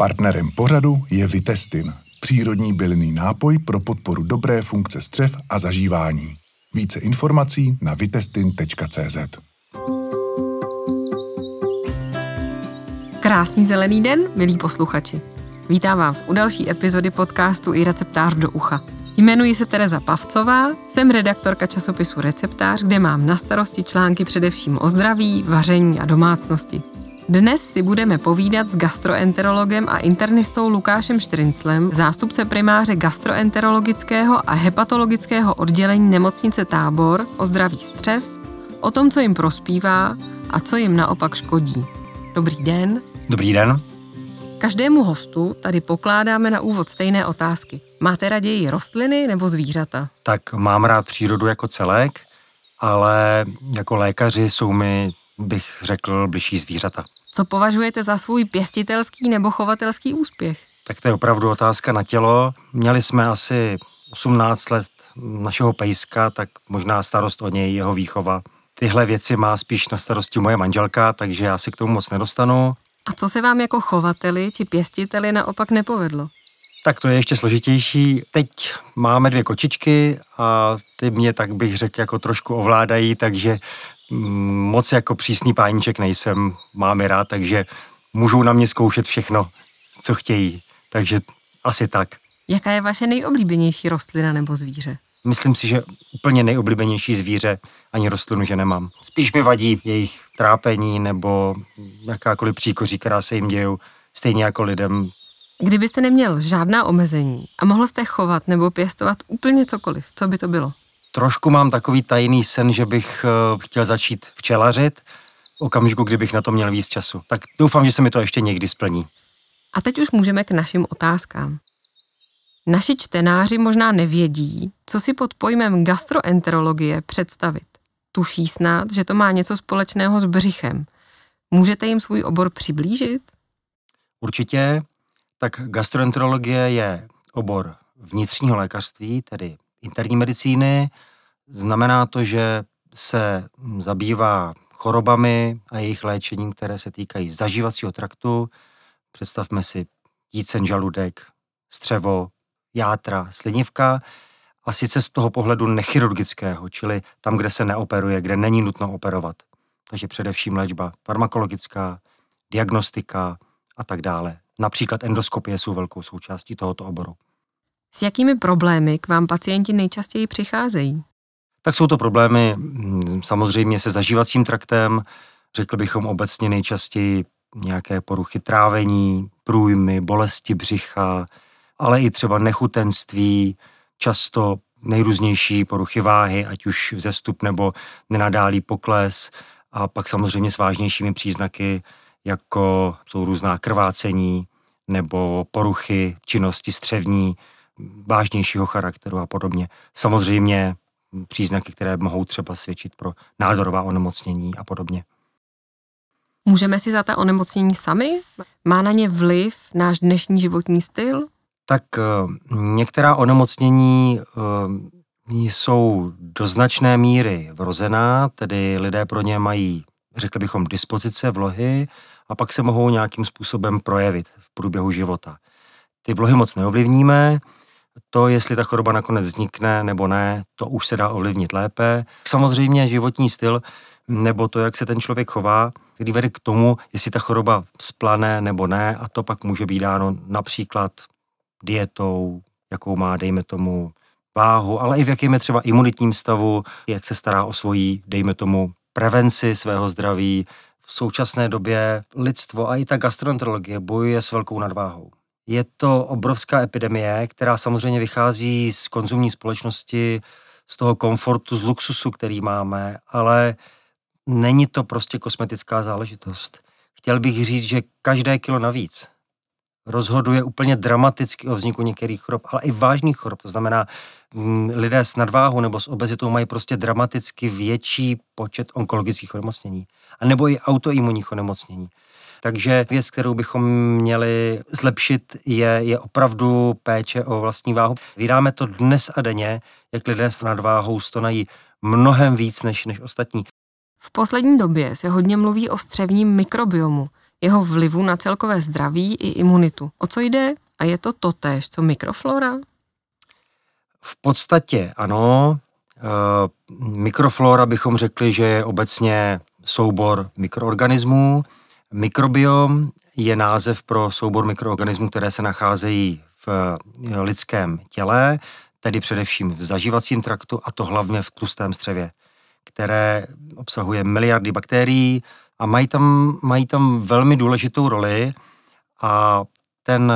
Partnerem pořadu je Vitestin, přírodní bylinný nápoj pro podporu dobré funkce střev a zažívání. Více informací na vitestin.cz. Krásný zelený den, milí posluchači. Vítám vás u další epizody podcastu i receptář do ucha. Jmenuji se Tereza Pavcová, jsem redaktorka časopisu Receptář, kde mám na starosti články především o zdraví, vaření a domácnosti. Dnes si budeme povídat s gastroenterologem a internistou Lukášem Štrinclem, zástupce primáře gastroenterologického a hepatologického oddělení nemocnice Tábor o zdraví střev, o tom, co jim prospívá a co jim naopak škodí. Dobrý den. Dobrý den. Každému hostu tady pokládáme na úvod stejné otázky. Máte raději rostliny nebo zvířata? Tak mám rád přírodu jako celek, ale jako lékaři jsou mi, bych řekl, bližší zvířata. Co považujete za svůj pěstitelský nebo chovatelský úspěch? Tak to je opravdu otázka na tělo. Měli jsme asi 18 let našeho pejska, tak možná starost o něj, jeho výchova. Tyhle věci má spíš na starosti moje manželka, takže já si k tomu moc nedostanu. A co se vám jako chovateli či pěstiteli naopak nepovedlo? Tak to je ještě složitější. Teď máme dvě kočičky a ty mě, tak bych řekl, jako trošku ovládají, takže moc jako přísný páníček nejsem, mám je rád, takže můžou na mě zkoušet všechno, co chtějí. Takže asi tak. Jaká je vaše nejoblíbenější rostlina nebo zvíře? Myslím si, že úplně nejoblíbenější zvíře ani rostlinu, že nemám. Spíš mi vadí jejich trápení nebo jakákoliv příkoří, která se jim dějou, stejně jako lidem. Kdybyste neměl žádná omezení a mohl jste chovat nebo pěstovat úplně cokoliv, co by to bylo? Trošku mám takový tajný sen, že bych eh, chtěl začít včelařit v okamžiku, kdybych na to měl víc času. Tak doufám, že se mi to ještě někdy splní. A teď už můžeme k našim otázkám. Naši čtenáři možná nevědí, co si pod pojmem gastroenterologie představit. Tuší snad, že to má něco společného s břichem. Můžete jim svůj obor přiblížit? Určitě. Tak gastroenterologie je obor vnitřního lékařství, tedy interní medicíny. Znamená to, že se zabývá chorobami a jejich léčením, které se týkají zažívacího traktu. Představme si jícen žaludek, střevo, játra, slinivka a sice z toho pohledu nechirurgického, čili tam, kde se neoperuje, kde není nutno operovat. Takže především léčba farmakologická, diagnostika a tak dále. Například endoskopie jsou velkou součástí tohoto oboru. S jakými problémy k vám pacienti nejčastěji přicházejí? Tak jsou to problémy mm, samozřejmě se zažívacím traktem, řekl bychom obecně nejčastěji nějaké poruchy trávení, průjmy, bolesti břicha, ale i třeba nechutenství, často nejrůznější poruchy váhy, ať už vzestup nebo nenadálý pokles a pak samozřejmě s vážnějšími příznaky, jako jsou různá krvácení nebo poruchy činnosti střevní, vážnějšího charakteru a podobně. Samozřejmě příznaky, které mohou třeba svědčit pro nádorová onemocnění a podobně. Můžeme si za ta onemocnění sami? Má na ně vliv náš dnešní životní styl? tak eh, některá onemocnění eh, jsou do značné míry vrozená, tedy lidé pro ně mají, řekli bychom, dispozice, vlohy a pak se mohou nějakým způsobem projevit v průběhu života. Ty vlohy moc neovlivníme, to, jestli ta choroba nakonec vznikne nebo ne, to už se dá ovlivnit lépe. Samozřejmě životní styl nebo to, jak se ten člověk chová, který vede k tomu, jestli ta choroba splane nebo ne, a to pak může být dáno například dietou, jakou má, dejme tomu, váhu, ale i v jakém je třeba imunitním stavu, jak se stará o svoji, dejme tomu, prevenci svého zdraví. V současné době lidstvo a i ta gastroenterologie bojuje s velkou nadváhou. Je to obrovská epidemie, která samozřejmě vychází z konzumní společnosti, z toho komfortu, z luxusu, který máme, ale není to prostě kosmetická záležitost. Chtěl bych říct, že každé kilo navíc rozhoduje úplně dramaticky o vzniku některých chorob, ale i vážných chorob. To znamená, mm, lidé s nadváhou nebo s obezitou mají prostě dramaticky větší počet onkologických onemocnění. A nebo i autoimunních onemocnění. Takže věc, kterou bychom měli zlepšit, je, je opravdu péče o vlastní váhu. Vydáme to dnes a denně, jak lidé s nadváhou stonají mnohem víc než, než ostatní. V poslední době se hodně mluví o střevním mikrobiomu. jeho vlivu na celkové zdraví i imunitu. O co jde? A je to totéž, co mikroflora? V podstatě ano. E, mikroflora bychom řekli, že je obecně soubor mikroorganismů. Mikrobiom je název pro soubor mikroorganismů, které se nacházejí v lidském těle, tedy především v zažívacím traktu a to hlavně v tlustém střevě, které obsahuje miliardy bakterií a mají tam, mají tam velmi důležitou roli. A ten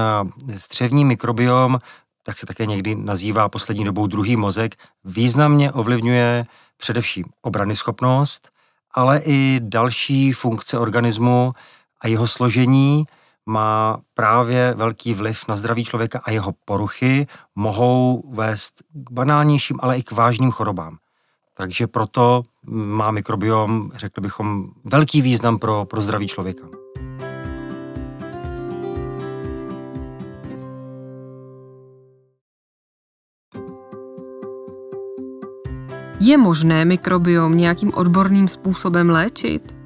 střevní mikrobiom, tak se také někdy nazývá poslední dobou druhý mozek, významně ovlivňuje především obrany schopnost, ale i další funkce organismu a jeho složení má právě velký vliv na zdraví člověka a jeho poruchy mohou vést k banálnějším, ale i k vážným chorobám. Takže proto má mikrobiom, řekli bychom, velký význam pro, pro zdraví člověka. Je možné mikrobiom nějakým odborným způsobem léčit?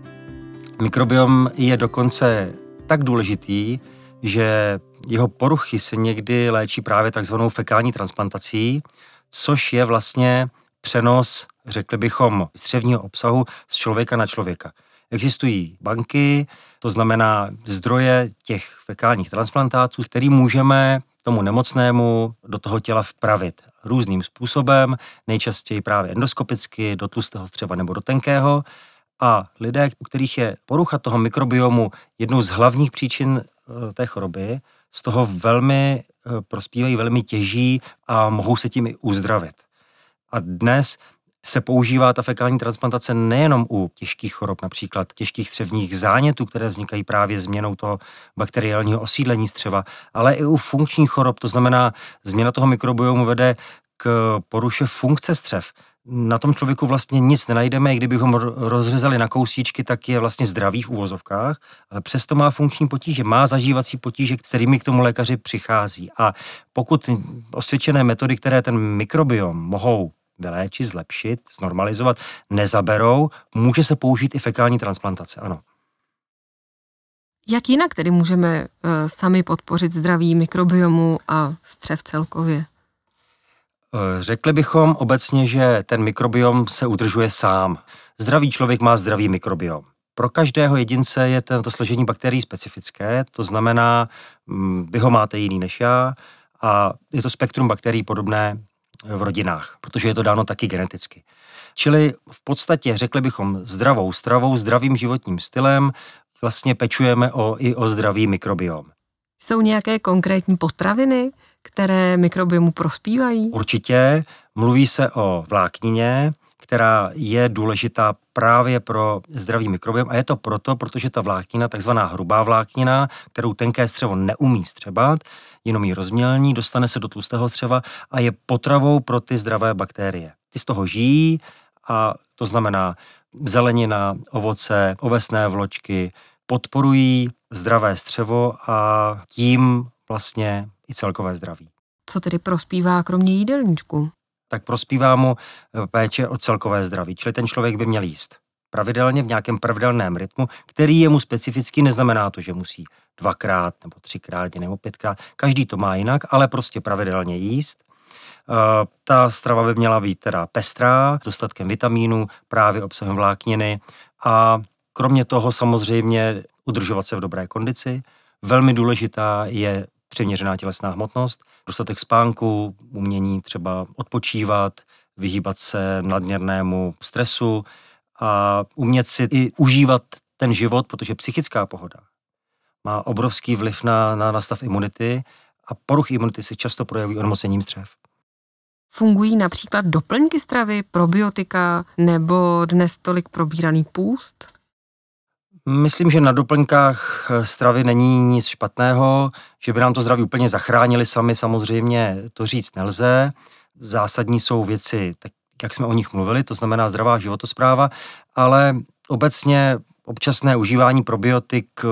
Mikrobiom je dokonce tak důležitý, že jeho poruchy se někdy léčí právě takzvanou fekální transplantací, což je vlastně přenos, řekli bychom, střevního obsahu z člověka na člověka. Existují banky, to znamená zdroje těch fekálních transplantátů, který můžeme tomu nemocnému do toho těla vpravit různým způsobem, nejčastěji právě endoskopicky, do tlustého střeva nebo do tenkého. A lidé, u kterých je porucha toho mikrobiomu jednou z hlavních příčin eh, té choroby, z toho velmi eh, prospívají, velmi těží a mohou se tím i uzdravit. A dnes se používá ta fekální transplantace nejenom u těžkých chorob, například těžkých střevních zánětů, které vznikají právě změnou toho bakteriálního osídlení střeva, ale i u funkčních chorob, to znamená, změna toho mikrobiomu vede k poruše funkce střev. Na tom člověku vlastně nic nenajdeme, i kdybychom rozřezali na kousíčky, tak je vlastně zdravý v úvozovkách, ale přesto má funkční potíže, má zažívací potíže, kterými k tomu lékaři přichází. A pokud osvědčené metody, které ten mikrobiom mohou vyléčit, zlepšit, znormalizovat, nezaberou, může se použít i fekální transplantace, ano. Jak jinak tedy můžeme uh, sami podpořit zdraví mikrobiomu a střev celkově? Eh, řekli bychom obecně, že ten mikrobiom se udržuje sám. Zdravý člověk má zdravý mikrobiom. Pro každého jedince je tento složení bakterií specifické, to znamená, mm, vy ho máte jiný než já a je to spektrum bakterií podobné v rodinách, protože je to dáno taky geneticky. Čili v podstatě řekli bychom zdravou stravou, zdravým životním stylem vlastně pečujeme o, i o zdravý mikrobiom. Jsou nějaké konkrétní potraviny, které mikrobiomu prospívají? Určitě. Mluví se o vláknině, která je důležitá právě pro zdravý mikrobiom a je to proto, protože ta vláknina, takzvaná hrubá vláknina, kterou tenké střevo neumí střebat, jenom ji rozmělní, dostane se do tlustého střeva a je potravou pro ty zdravé bakterie. Ty z toho žijí a to znamená zelenina, ovoce, ovesné vločky podporují zdravé střevo a tím vlastně i celkové zdraví. Co tedy prospívá kromě jídelníčku? Tak prospívá mu eh, péče o celkové zdraví, čili ten člověk by měl jíst pravidelně v nějakém pravidelném rytmu, který je mu specifický, neznamená to, že musí dvakrát nebo třikrát nebo pětkrát. Každý to má jinak, ale prostě pravidelně jíst. Uh, ta strava by měla být teda pestrá, s dostatkem vitamínů, právě obsahem vlákniny a kromě toho samozřejmě udržovat se v dobré kondici. Velmi důležitá je přiměřená tělesná hmotnost, dostatek spánku, umění třeba odpočívat, vyhýbat se nadměrnému stresu a umět si i užívat ten život, protože psychická pohoda má obrovský vliv na, na, na stav imunity a poruchy imunity se často projeví onemocněním střev. Fungují například doplňky stravy, probiotika nebo dnes tolik probíraný půst? Myslím, že na doplňkách eh, stravy není nic špatného, že by nám to zdraví úplně zachránili sami, samozřejmě to říct nelze. Zásadní jsou věci, tak jak jsme o nich mluvili, to znamená zdravá životospráva, ale obecně občasné užívání probiotik eh,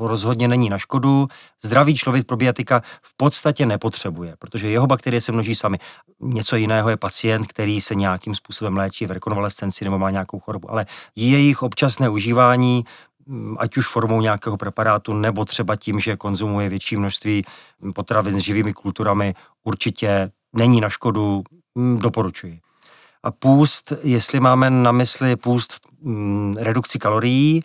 rozhodně není na škodu. Zdravý člověk probiotika v podstatě nepotřebuje, protože jeho bakterie se množí sami. Něco jiného je pacient, který se nějakým způsobem léčí v rekonvalescenci nebo má nějakou chorobu, ale jejich občasné užívání mm, ať už formou nějakého preparátu, nebo třeba tím, že konzumuje větší množství potravin s živými kulturami, určitě není na škodu, mm, doporučuji. A půst, jestli máme na mysli půst redukci kalorií,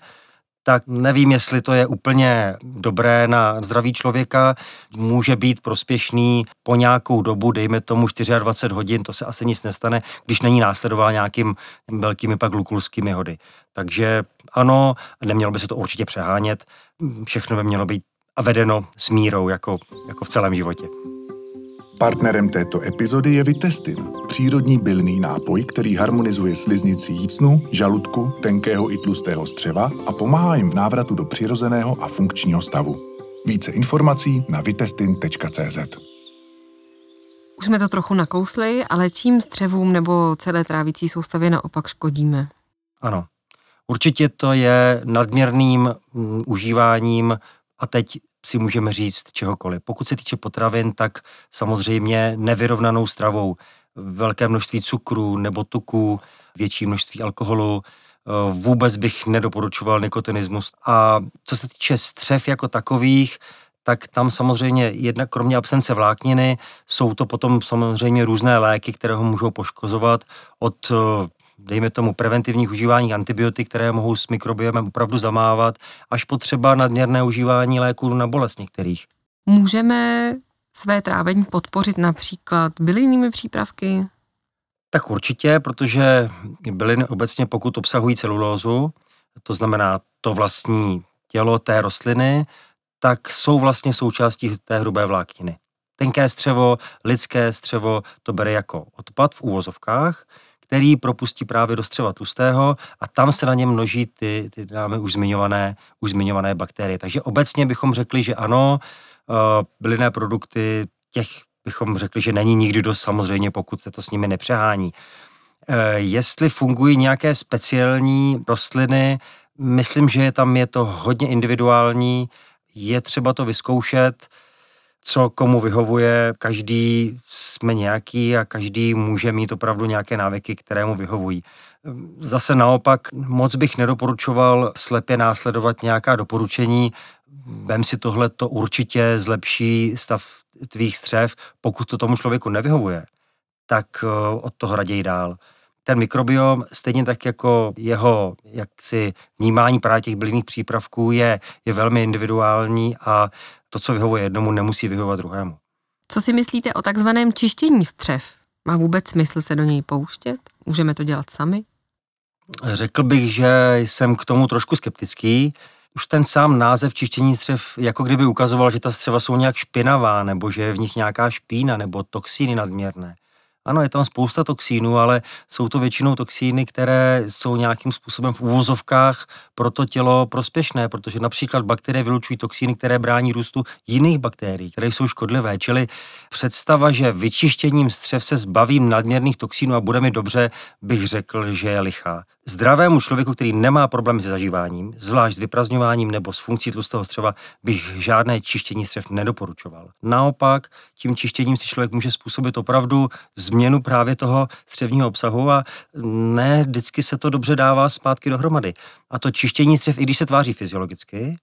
tak nevím, jestli to je úplně dobré na zdraví člověka. Může být prospěšný po nějakou dobu, dejme tomu 24 hodin, to se asi nic nestane, když není následován nějakým velkými pak glukulskými hody. Takže ano, nemělo by se to určitě přehánět, všechno by mělo být a vedeno s mírou, jako, jako v celém životě. Partnerem této epizody je Vitestin, přírodní bylný nápoj, který harmonizuje sliznici jícnu, žaludku, tenkého i tlustého střeva a pomáhá jim v návratu do přirozeného a funkčního stavu. Více informací na vitestin.cz Už jsme to trochu nakousli, ale čím střevům nebo celé trávicí soustavě naopak škodíme? Ano, určitě to je nadměrným mm, užíváním a teď si můžeme říct čehokoliv. Pokud se týče potravin, tak samozřejmě nevyrovnanou stravou, velké množství cukru nebo tuku, větší množství alkoholu, eh, vůbec bych nedoporučoval nikotinismus. A co se týče střev jako takových, tak tam samozřejmě jedna, kromě absence vlákniny, jsou to potom samozřejmě různé léky, které ho můžou poškozovat od eh, dejme tomu, preventivních užívání antibiotik, které mohou s mikrobiomem opravdu zamávat, až potřeba nadměrné užívání léků na bolest některých. Můžeme své trávení podpořit například bylinnými přípravky? Tak určitě, protože byliny obecně, pokud obsahují celulózu, to znamená to vlastní tělo té rostliny, tak jsou vlastně součástí té hrubé vlákniny. Tenké střevo, lidské střevo to bere jako odpad v úvozovkách, který propustí právě do střeva tlustého a tam se na něm množí ty, ty dáme už zmiňované, už zmiňované bakterie. Takže obecně bychom řekli, že ano, uh, bylinné produkty, těch bychom řekli, že není nikdy dost samozřejmě, pokud se to s nimi nepřehání. Uh, jestli fungují nějaké speciální rostliny, myslím, že tam je to hodně individuální, je třeba to vyzkoušet, co komu vyhovuje. Každý jsme nějaký a každý může mít opravdu nějaké návyky, které mu vyhovují. Zase naopak moc bych nedoporučoval slepě následovat nějaká doporučení. Vem si tohle, to určitě zlepší stav tvých střev. Pokud to tomu člověku nevyhovuje, tak eh, od toho raději dál. Ten mikrobiom, stejně tak jako jeho jaksi vnímání právě těch bylinných přípravků, je, je velmi individuální a to, co vyhovuje jednomu, nemusí vyhovovat druhému. Co si myslíte o takzvaném čištění střev? Má vůbec smysl se do něj pouštět? Můžeme to dělat sami? Řekl bych, že jsem k tomu trošku skeptický. Už ten sám název čištění střev jako kdyby ukazoval, že ta střeva jsou nějak špinavá, nebo že je v nich nějaká špína, nebo toxíny nadměrné. Ano, je tam spousta toxínů, ale jsou to většinou toxíny, které jsou nějakým způsobem v úvozovkách pro to tělo prospěšné, protože například bakterie vylučují toxíny, které brání růstu jiných bakterií, které jsou škodlivé. Čili představa, že vyčištěním střev se zbavím nadměrných toxínů a bude mi dobře, bych řekl, že je lichá. Zdravému člověku, který nemá problémy se zažíváním, zvlášť s vyprazňováním nebo s funkcí tlustého střeva, bych žádné čištění střev nedoporučoval. Naopak, tím čištěním si člověk může způsobit opravdu změnu právě toho střevního obsahu a ne vždycky se to dobře dává zpátky dohromady. A to čištění střev, i když se tváří fyziologicky,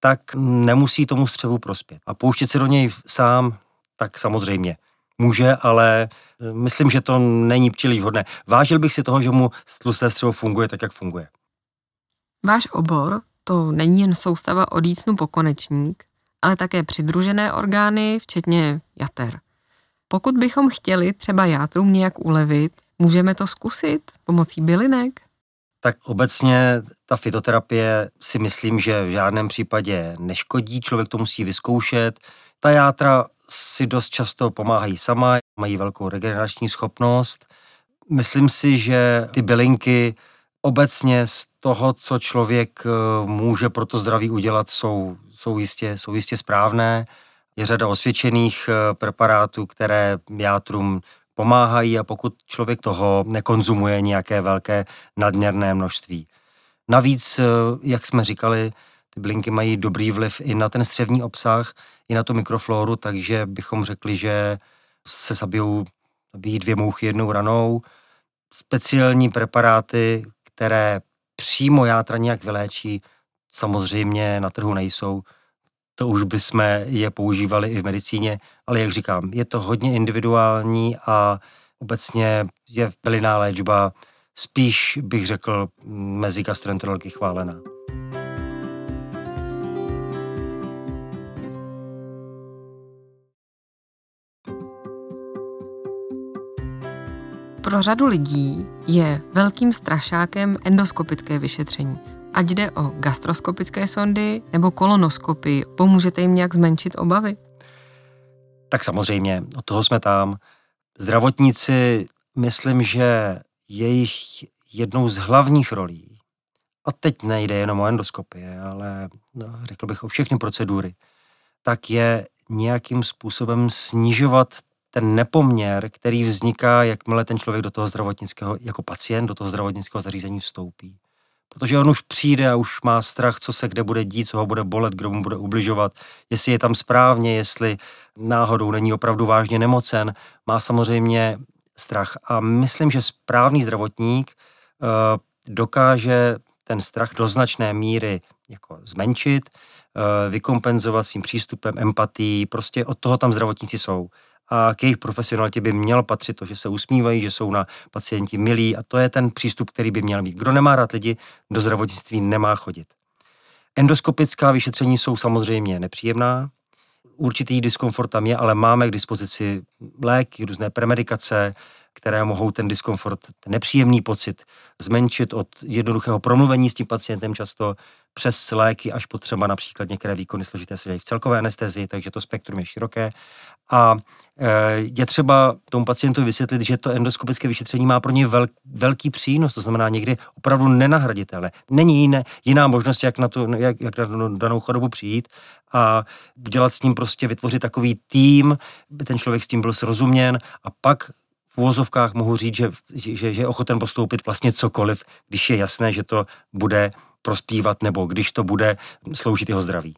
tak nemusí tomu střevu prospět. A pouštět se do něj sám, tak samozřejmě může, ale eh, myslím, že to není příliš vhodné. Vážil bych si toho, že mu tlusté střevo funguje tak, jak funguje. Váš obor to není jen soustava od jícnu po konečník, ale také přidružené orgány, včetně jater. Pokud bychom chtěli třeba játrům nějak ulevit, můžeme to zkusit pomocí bylinek? Tak obecně ta fitoterapie si myslím, že v žádném případě neškodí, člověk to musí vyzkoušet. Ta játra si dost často pomáhají sama, mají velkou regenerační schopnost. Myslím si, že ty bylinky obecně z toho, co člověk eh, může pro to zdraví udělat, jsou, jsou, jistě, jsou jistě správné. Je řada osvědčených eh, preparátů, které játrům pomáhají a pokud člověk toho nekonzumuje nějaké velké nadměrné množství. Navíc, eh, jak jsme říkali, ty bylinky mají dobrý vliv i na ten střevní obsah, i na tu mikrofloru, takže bychom řekli, že se zabijou, zabíjí dvě mouchy jednou ranou. Speciální preparáty, které přímo játra nějak vyléčí, samozřejmě na trhu nejsou. To už bychom je používali i v medicíně, ale jak říkám, je to hodně individuální a obecně je bylinná léčba spíš, bych řekl, mezi gastroenterology chválená. Pro řadu lidí je velkým strašákem endoskopické vyšetření. Ať jde o gastroskopické sondy nebo kolonoskopy, pomůžete jim nějak zmenšit obavy? Tak samozřejmě, od toho jsme tam. Zdravotníci, myslím, že jejich jednou z hlavních rolí, a teď nejde jenom o endoskopie, ale no, řekl bych o všechny procedury, tak je nějakým způsobem snižovat ten nepoměr, který vzniká, jakmile ten člověk do toho zdravotnického, jako pacient, do toho zdravotnického zařízení vstoupí. Protože on už přijde a už má strach, co se kde bude dít, co ho bude bolet, kdo mu bude ubližovat, jestli je tam správně, jestli náhodou není opravdu vážně nemocen, má samozřejmě strach. A myslím, že správný zdravotník uh, dokáže ten strach do značné míry jako zmenšit, uh, vykompenzovat svým přístupem, empatií, prostě od toho tam zdravotníci jsou a k jejich profesionalitě by měl patřit to, že se usmívají, že jsou na pacienti milí a to je ten přístup, který by měl mít. Kdo nemá rád lidi, do zdravotnictví nemá chodit. Endoskopická vyšetření jsou samozřejmě nepříjemná, určitý diskomfort tam je, ale máme k dispozici léky, různé premedikace, které mohou ten diskomfort, ten nepříjemný pocit zmenšit od jednoduchého promluvení s tím pacientem často přes léky až po třeba například některé výkony složité se dějí v celkové anestezii, takže to spektrum je široké. A e, je třeba tomu pacientu vysvětlit, že to endoskopické vyšetření má pro ně vel, velký přínos, to znamená někdy opravdu nenahraditelné. Není jiné, jiná možnost, jak na, tu, jak, jak na danou chorobu přijít a dělat s ním prostě, vytvořit takový tým, by ten člověk s tím byl srozuměn a pak v úvozovkách mohu říct, že, že, že je ochoten postoupit vlastně cokoliv, když je jasné, že to bude prospívat nebo když to bude sloužit jeho zdraví.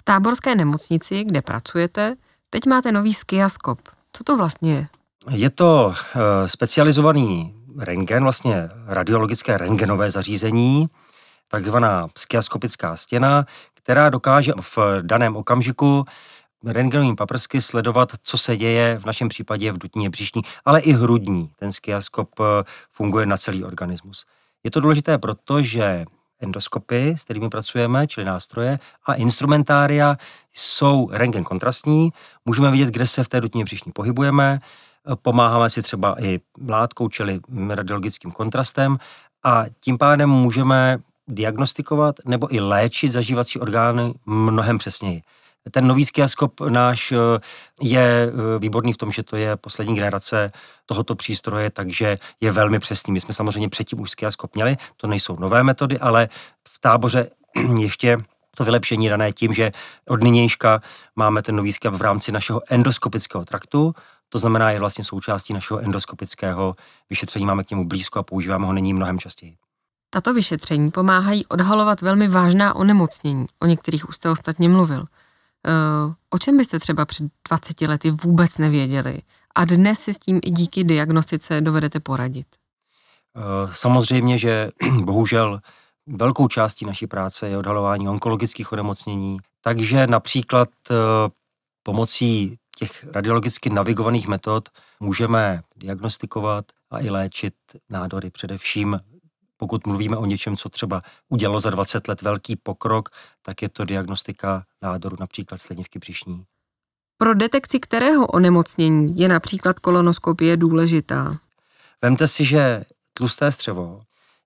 V táborské nemocnici, kde pracujete, teď máte nový skiaskop. Co to vlastně je? Je to eh, specializovaný rengen, vlastně radiologické rengenové zařízení, takzvaná skiaskopická stěna, která dokáže v daném okamžiku rengenovým paprsky sledovat, co se děje v našem případě v dutině břišní, ale i hrudní. Ten skiaskop eh, funguje na celý organismus. Je to důležité proto, že endoskopy, s kterými pracujeme, čili nástroje, a instrumentária jsou rengen kontrastní. Můžeme vidět, kde se v té dutině břišní pohybujeme, pomáháme si třeba i mlátkou, čili radiologickým kontrastem a tím pádem můžeme diagnostikovat nebo i léčit zažívací orgány mnohem přesněji. Ten nový skiaskop náš eh, je eh, výborný v tom, že to je poslední generace tohoto přístroje, takže je velmi přesný. My jsme samozřejmě předtím už skiaskop měli, to nejsou nové metody, ale v táboře ještě to vylepšení dané tím, že od nynějška máme ten nový skiap v rámci našeho endoskopického traktu, to znamená, je vlastně součástí našeho endoskopického vyšetření, máme k němu blízko a používáme ho nyní mnohem častěji. Tato vyšetření pomáhají odhalovat velmi vážná onemocnění. O některých už jste ostatně mluvil. Eh, o čem byste třeba před 20 lety vůbec nevěděli a dnes si s tím i díky diagnostice dovedete poradit? Eh, samozřejmě, že bohužel velkou částí naší práce je odhalování onkologických onemocnění, takže například eh, pomocí těch radiologicky navigovaných metod můžeme diagnostikovat a i léčit nádory, především pokud mluvíme o něčem, co třeba udělalo za 20 let velký pokrok, tak je to diagnostika nádoru, například slinivky břišní. Pro detekci kterého onemocnění je například kolonoskopie důležitá? Vemte si, že tlusté střevo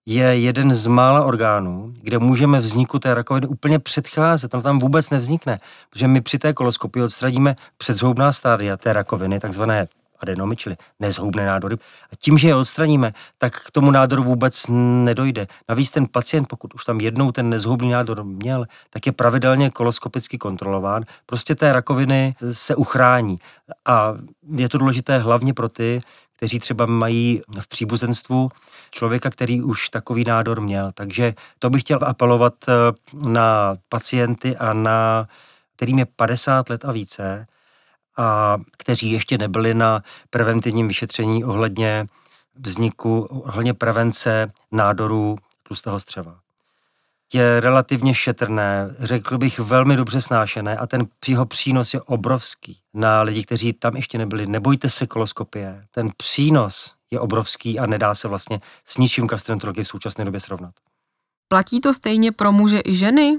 je jeden z mála orgánů, kde můžeme vzniku té rakoviny úplně předcházet. No tam vůbec nevznikne, protože my při té koloskopii odstradíme předzhoubná stádia té rakoviny, takzvané adenomy, čili nezhoubné nádory. A tím, že je odstraníme, tak k tomu nádoru vůbec nedojde. Navíc ten pacient, pokud už tam jednou ten nezhoubný nádor měl, tak je pravidelně koloskopicky kontrolován. Prostě té rakoviny se uchrání. A je to důležité hlavně pro ty, kteří třeba mají v příbuzenstvu člověka, který už takový nádor měl. Takže to bych chtěl apelovat eh, na pacienty a na kterým je 50 let a více, a kteří ještě nebyli na preventivním vyšetření ohledně vzniku, ohledně prevence nádorů tlustého střeva. je relativně šetrné, řekl bych velmi dobře snášené a ten jeho přínos je obrovský na lidi, kteří tam ještě nebyli. Nebojte se koloskopie. Ten přínos je obrovský a nedá se vlastně s ničím gastroenterologii v současné době srovnat. Platí to stejně pro muže i ženy?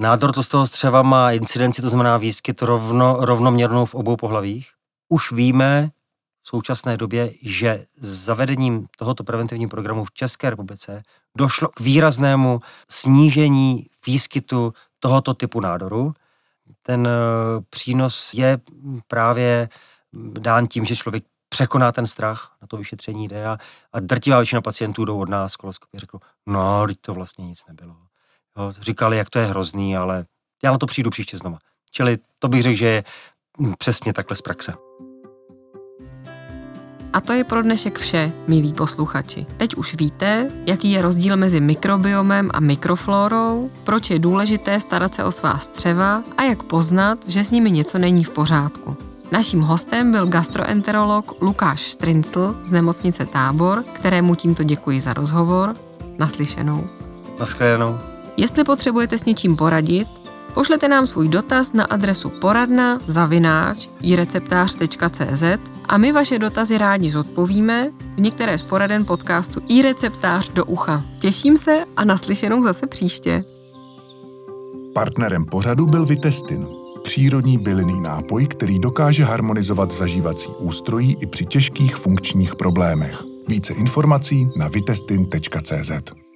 Nádor tlustého střeva má incidenci, to znamená výskyt rovno, rovnoměrnou v obou pohlavích. Už víme v současné době, že zavedením tohoto preventivního programu v České republice došlo k výraznému snížení výskytu tohoto typu nádoru. Ten eh, přínos je právě dán tím, že člověk překoná ten strach, na to vyšetření jde a, a drtivá většina pacientů jdou od nás koloskopy řekl, no, teď to vlastně nic nebylo. Jo, říkali, jak to je hrozný, ale já na to přijdu příště znova. Čili to bych řekl, že je přesně takhle z praxe. A to je pro dnešek vše, milí posluchači. Teď už víte, jaký je rozdíl mezi mikrobiomem a mikroflorou, proč je důležité starat se o svá střeva a jak poznat, že s nimi něco není v pořádku. Naším hostem byl gastroenterolog Lukáš Strincl z nemocnice Tábor, kterému tímto děkuji za rozhovor. Naslyšenou. Naschledanou. Jestli potřebujete s něčím poradit, pošlete nám svůj dotaz na adresu poradna zavináč a my vaše dotazy rádi zodpovíme v některé z poraden podcastu i receptář do ucha. Těším se a naslyšenou zase příště. Partnerem pořadu byl Vitestin, přírodní bylinný nápoj, který dokáže harmonizovat zažívací ústrojí i při těžkých funkčních problémech. Více informací na vitestin.cz.